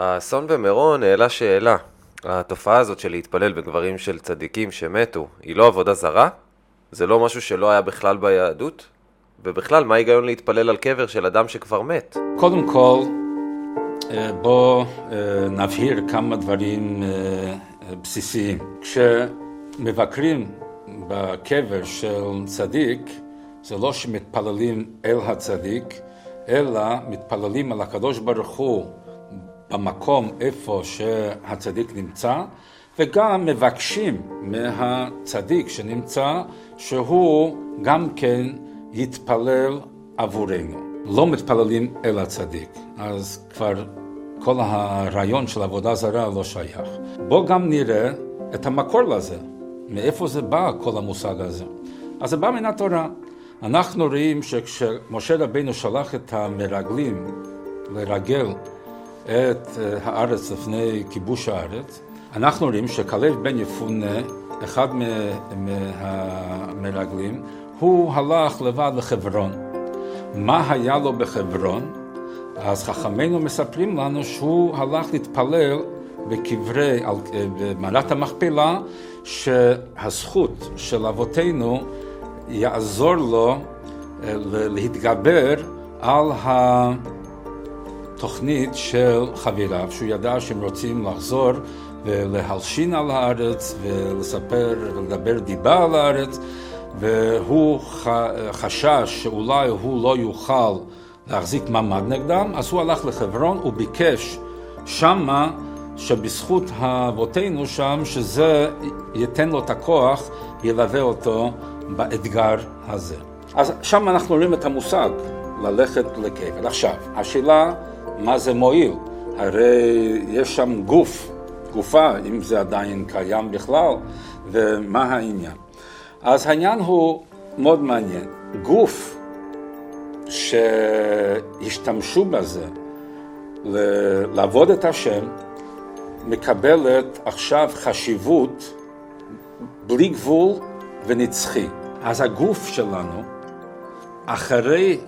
האסון במירון העלה שאלה. התופעה הזאת של להתפלל בקברים של צדיקים שמתו, היא לא עבודה זרה? זה לא משהו שלא היה בכלל ביהדות? ובכלל, מה ההיגיון להתפלל על קבר של אדם שכבר מת? קודם כל, אה, בואו אה, נבהיר כמה דברים אה, בסיסיים. כשמבקרים בקבר של צדיק, זה לא שמתפללים אל הצדיק, אלא מתפללים על הקדוש ברוך הוא במקום איפה שהצדיק נמצא, וגם מבקשים מהצדיק שנמצא שהוא גם כן יתפלל עבורנו. לא מתפללים אל הצדיק, אז כבר כל הרעיון של עבודה זרה לא שייך. בואו גם נראה את המקור לזה, מאיפה זה בא כל המושג הזה. אז זה בא מן התורה. אנחנו רואים שכשמשה רבינו שלח את המרגלים לרגל את אה, הארץ לפני כיבוש הארץ, אנחנו רואים שכלב בן יפונה, אחד מהמרגלים, הוא הלך לבד לחברון. מה היה לו בחברון? אז חכמינו מספרים לנו שהוא הלך להתפלל בקברי, אה, במערת המכפלה, שהזכות של אבותינו יעזור לו אה, להתגבר על התוכנית של חבריו, שהוא ידע שהם רוצים לחזור ולהלשין על הארץ ולספר ולדבר דיבה על הארץ, והוא חשש שאולי הוא לא יוכל להחזיק מעמד נגדם, אז הוא הלך לחברון וביקש שמה שבזכות אבותינו שם, שזה ייתן לו את הכוח, ילווה אותו באתגר הזה. אז שם אנחנו רואים את המושג ללכת לקבר. עכשיו, השאלה מה זה מועיל? הרי יש שם גוף, גופה, אם זה עדיין קיים בכלל, ומה העניין? אז העניין הוא מאוד מעניין. גוף שהשתמשו בזה לעבוד את השם, מקבלת עכשיו חשיבות בלי גבול ונצחי. אז הגוף שלנו, אחרי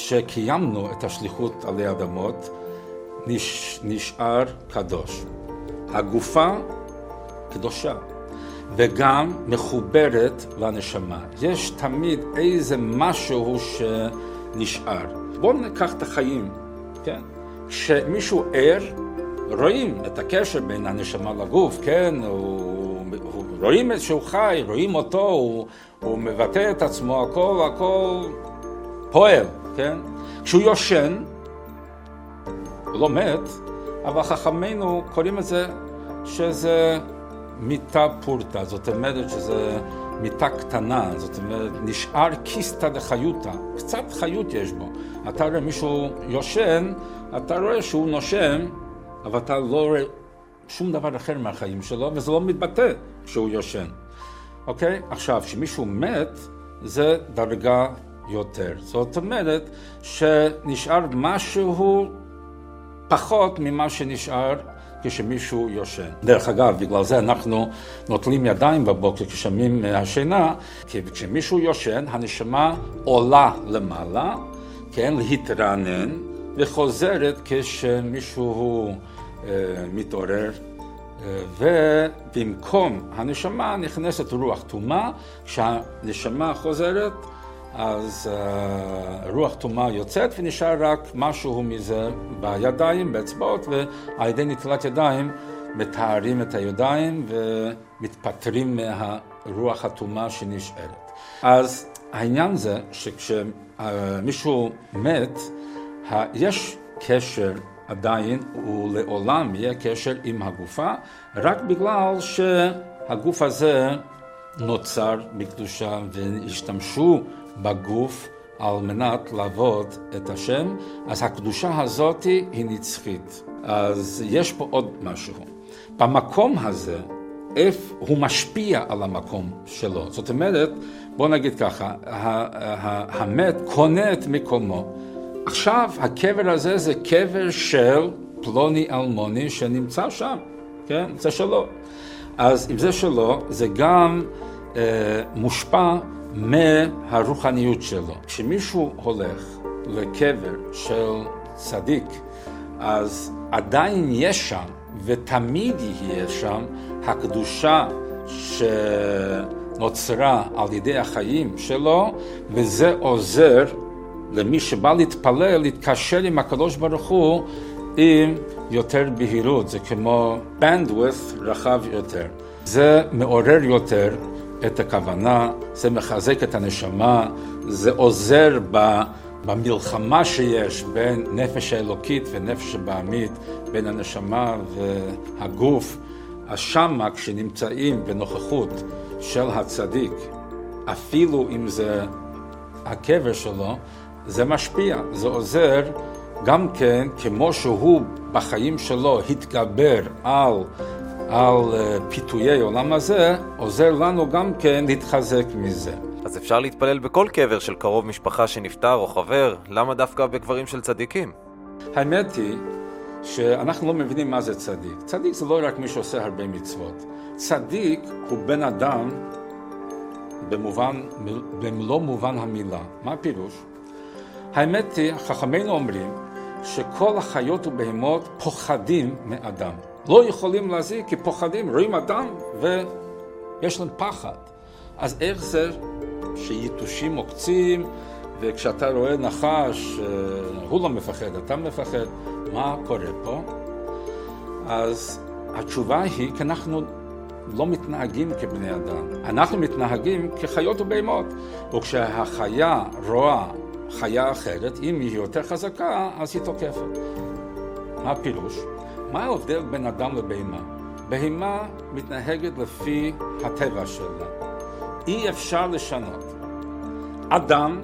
שקיימנו את השליחות עלי אדמות, נש, נשאר קדוש. הגופה קדושה, וגם מחוברת לנשמה. יש תמיד איזה משהו שנשאר. בואו ניקח את החיים, כן? כשמישהו ער, רואים את הקשר בין הנשמה לגוף, כן? הוא, הוא, רואים שהוא חי, רואים אותו, הוא, הוא מבטא את עצמו, הכל, הכל פועל, כן? כשהוא יושן, הוא לא מת, אבל חכמינו קוראים את זה שזה מיטה פורתא, זאת אומרת שזה מיטה קטנה, זאת אומרת נשאר קיסטה דחיותא, קצת חיות יש בו. אתה רואה מישהו יושן, אתה רואה שהוא נושם, אבל אתה לא רואה שום דבר אחר מהחיים שלו, וזה לא מתבטא כשהוא יושן. אוקיי? עכשיו, כשמישהו מת, זה דרגה יותר. זאת אומרת שנשאר משהו פחות ממה שנשאר כשמישהו יושן. דרך אגב, בגלל זה אנחנו נוטלים ידיים בבוקר כששומעים מהשינה, כי כשמישהו יושן, הנשמה עולה למעלה, כן, להתרענן, וחוזרת כשמישהו אה, מתעורר. אה, ובמקום הנשמה נכנסת רוח טומאה, כשהנשמה חוזרת אז uh, רוח טומאה יוצאת ונשאר רק משהו מזה בידיים, באצבעות, ועל ידי נטילת ידיים מטהרים את הידיים ומתפטרים מהרוח הטומאה שנשארת. אז העניין זה שכשמישהו מת, יש קשר עדיין, ולעולם יהיה קשר עם הגופה, רק בגלל שהגוף הזה נוצר בקדושה והשתמשו בגוף על מנת לעבוד את השם, אז הקדושה הזאת היא נצחית. אז יש פה עוד משהו. במקום הזה, איפה הוא משפיע על המקום שלו. זאת אומרת, בוא נגיד ככה, המת קונה את מקומו. עכשיו הקבר הזה זה קבר של פלוני אלמוני שנמצא שם, כן? זה שלו. אז אם זה שלו, זה גם אה, מושפע מהרוחניות שלו. כשמישהו הולך לקבר של צדיק, אז עדיין יש שם, ותמיד יהיה שם, הקדושה שנוצרה על ידי החיים שלו, וזה עוזר למי שבא להתפלל, להתקשר עם הקדוש ברוך הוא עם יותר בהירות, זה כמו bandwidth רחב יותר. זה מעורר יותר את הכוונה, זה מחזק את הנשמה, זה עוזר ב... במלחמה שיש בין נפש האלוקית ונפש הבעמית, בין הנשמה והגוף, אז שמה כשנמצאים בנוכחות של הצדיק, אפילו אם זה הקבר שלו, זה משפיע, זה עוזר גם כן, כמו שהוא בחיים שלו התגבר על, על אה, פיתויי עולם הזה, עוזר לנו גם כן להתחזק מזה. אז אפשר להתפלל בכל קבר של קרוב משפחה שנפטר או חבר, למה דווקא בקברים של צדיקים? האמת היא שאנחנו לא מבינים מה זה צדיק. צדיק זה לא רק מי שעושה הרבה מצוות. צדיק הוא בן אדם במובן, במלוא מובן המילה. מה הפירוש? האמת היא, חכמינו אומרים שכל החיות ובהמות פוחדים מאדם. לא יכולים להזיק כי פוחדים, רואים אדם ויש להם פחד. אז איך זה שיתושים עוקצים, וכשאתה רואה נחש, אה, הוא לא מפחד, אתה מפחד, מה קורה פה? אז התשובה היא כי אנחנו לא מתנהגים כבני אדם, אנחנו מתנהגים כחיות ובהמות. וכשהחיה רואה חיה אחרת, אם היא יותר חזקה, אז היא תוקפת. מה הפירוש? מה ההבדל בין אדם לבהמה? בהמה מתנהגת לפי הטבע שלה. אי אפשר לשנות. אדם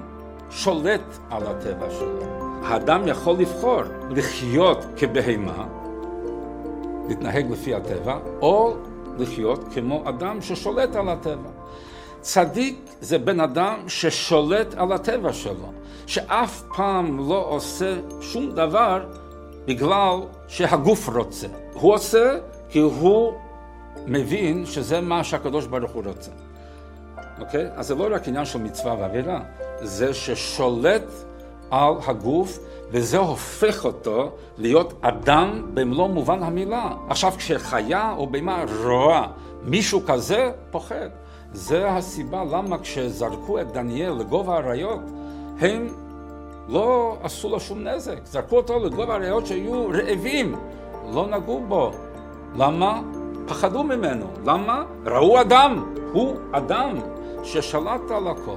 שולט על הטבע שלו. האדם יכול לבחור לחיות כבהמה, להתנהג לפי הטבע, או לחיות כמו אדם ששולט על הטבע. צדיק זה בן אדם ששולט על הטבע שלו, שאף פעם לא עושה שום דבר בגלל שהגוף רוצה. הוא עושה כי הוא מבין שזה מה שהקדוש ברוך הוא רוצה. אוקיי? אז זה לא רק עניין של מצווה ועבירה, זה ששולט על הגוף וזה הופך אותו להיות אדם במלוא מובן המילה. עכשיו כשחיה או בהמה רואה מישהו כזה, פוחד. זה הסיבה למה כשזרקו את דניאל לגובה האריות, הם לא עשו לו שום נזק. זרקו אותו לגובה האריות שהיו רעבים, לא נגעו בו. למה? פחדו ממנו. למה? ראו אדם, הוא אדם ששלט על הכל.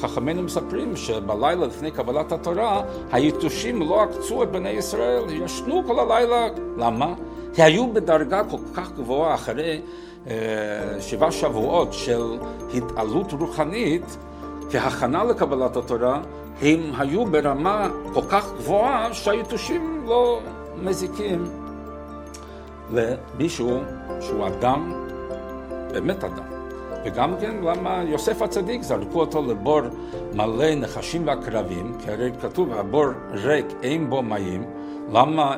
חכמינו מספרים שבלילה לפני קבלת התורה, היתושים לא עקצו את בני ישראל, ישנו כל הלילה. למה? כי היו בדרגה כל כך גבוהה אחרי אה, שבעה שבועות של התעלות רוחנית, כהכנה לקבלת התורה, הם היו ברמה כל כך גבוהה שהיתושים לא מזיקים למישהו שהוא אדם, באמת אדם. וגם כן למה יוסף הצדיק זרקו אותו לבור מלא נחשים ועקרבים, כי הרי כתוב הבור ריק אין בו מים, למה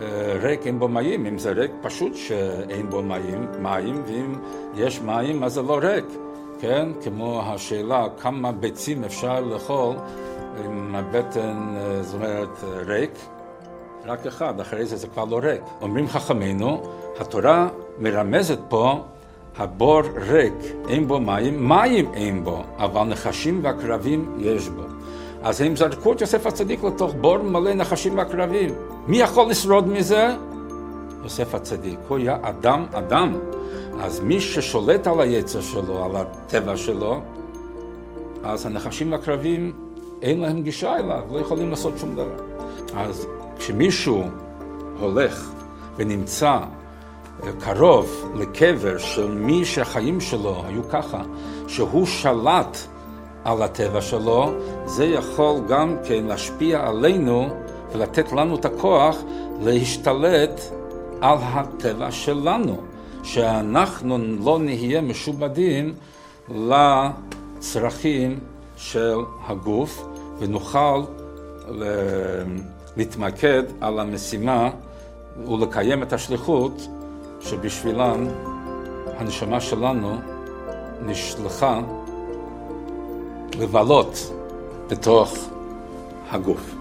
אה, ריק אין בו מים? אם זה ריק פשוט שאין בו מים, מים, ואם יש מים אז זה לא ריק, כן? כמו השאלה כמה ביצים אפשר לאכול עם הבטן, אה, זאת אומרת, ריק, רק אחד, אחרי זה זה כבר לא ריק. אומרים חכמינו, התורה מרמזת פה הבור ריק, אין בו מים, מים אין בו, אבל נחשים ועקרבים יש בו. אז הם זרקו את יוסף הצדיק לתוך בור מלא נחשים ועקרבים. מי יכול לשרוד מזה? יוסף הצדיק. הוא היה אדם אדם. אז מי ששולט על היצר שלו, על הטבע שלו, אז הנחשים והקרבים, אין להם גישה אליו, לא יכולים לעשות שום דבר. אז כשמישהו הולך ונמצא קרוב לקבר של מי שהחיים שלו היו ככה, שהוא שלט על הטבע שלו, זה יכול גם כן להשפיע עלינו ולתת לנו את הכוח להשתלט על הטבע שלנו, שאנחנו לא נהיה משובדים לצרכים של הגוף ונוכל להתמקד על המשימה ולקיים את השליחות שבשבילם הנשמה שלנו נשלחה לבלות בתוך הגוף.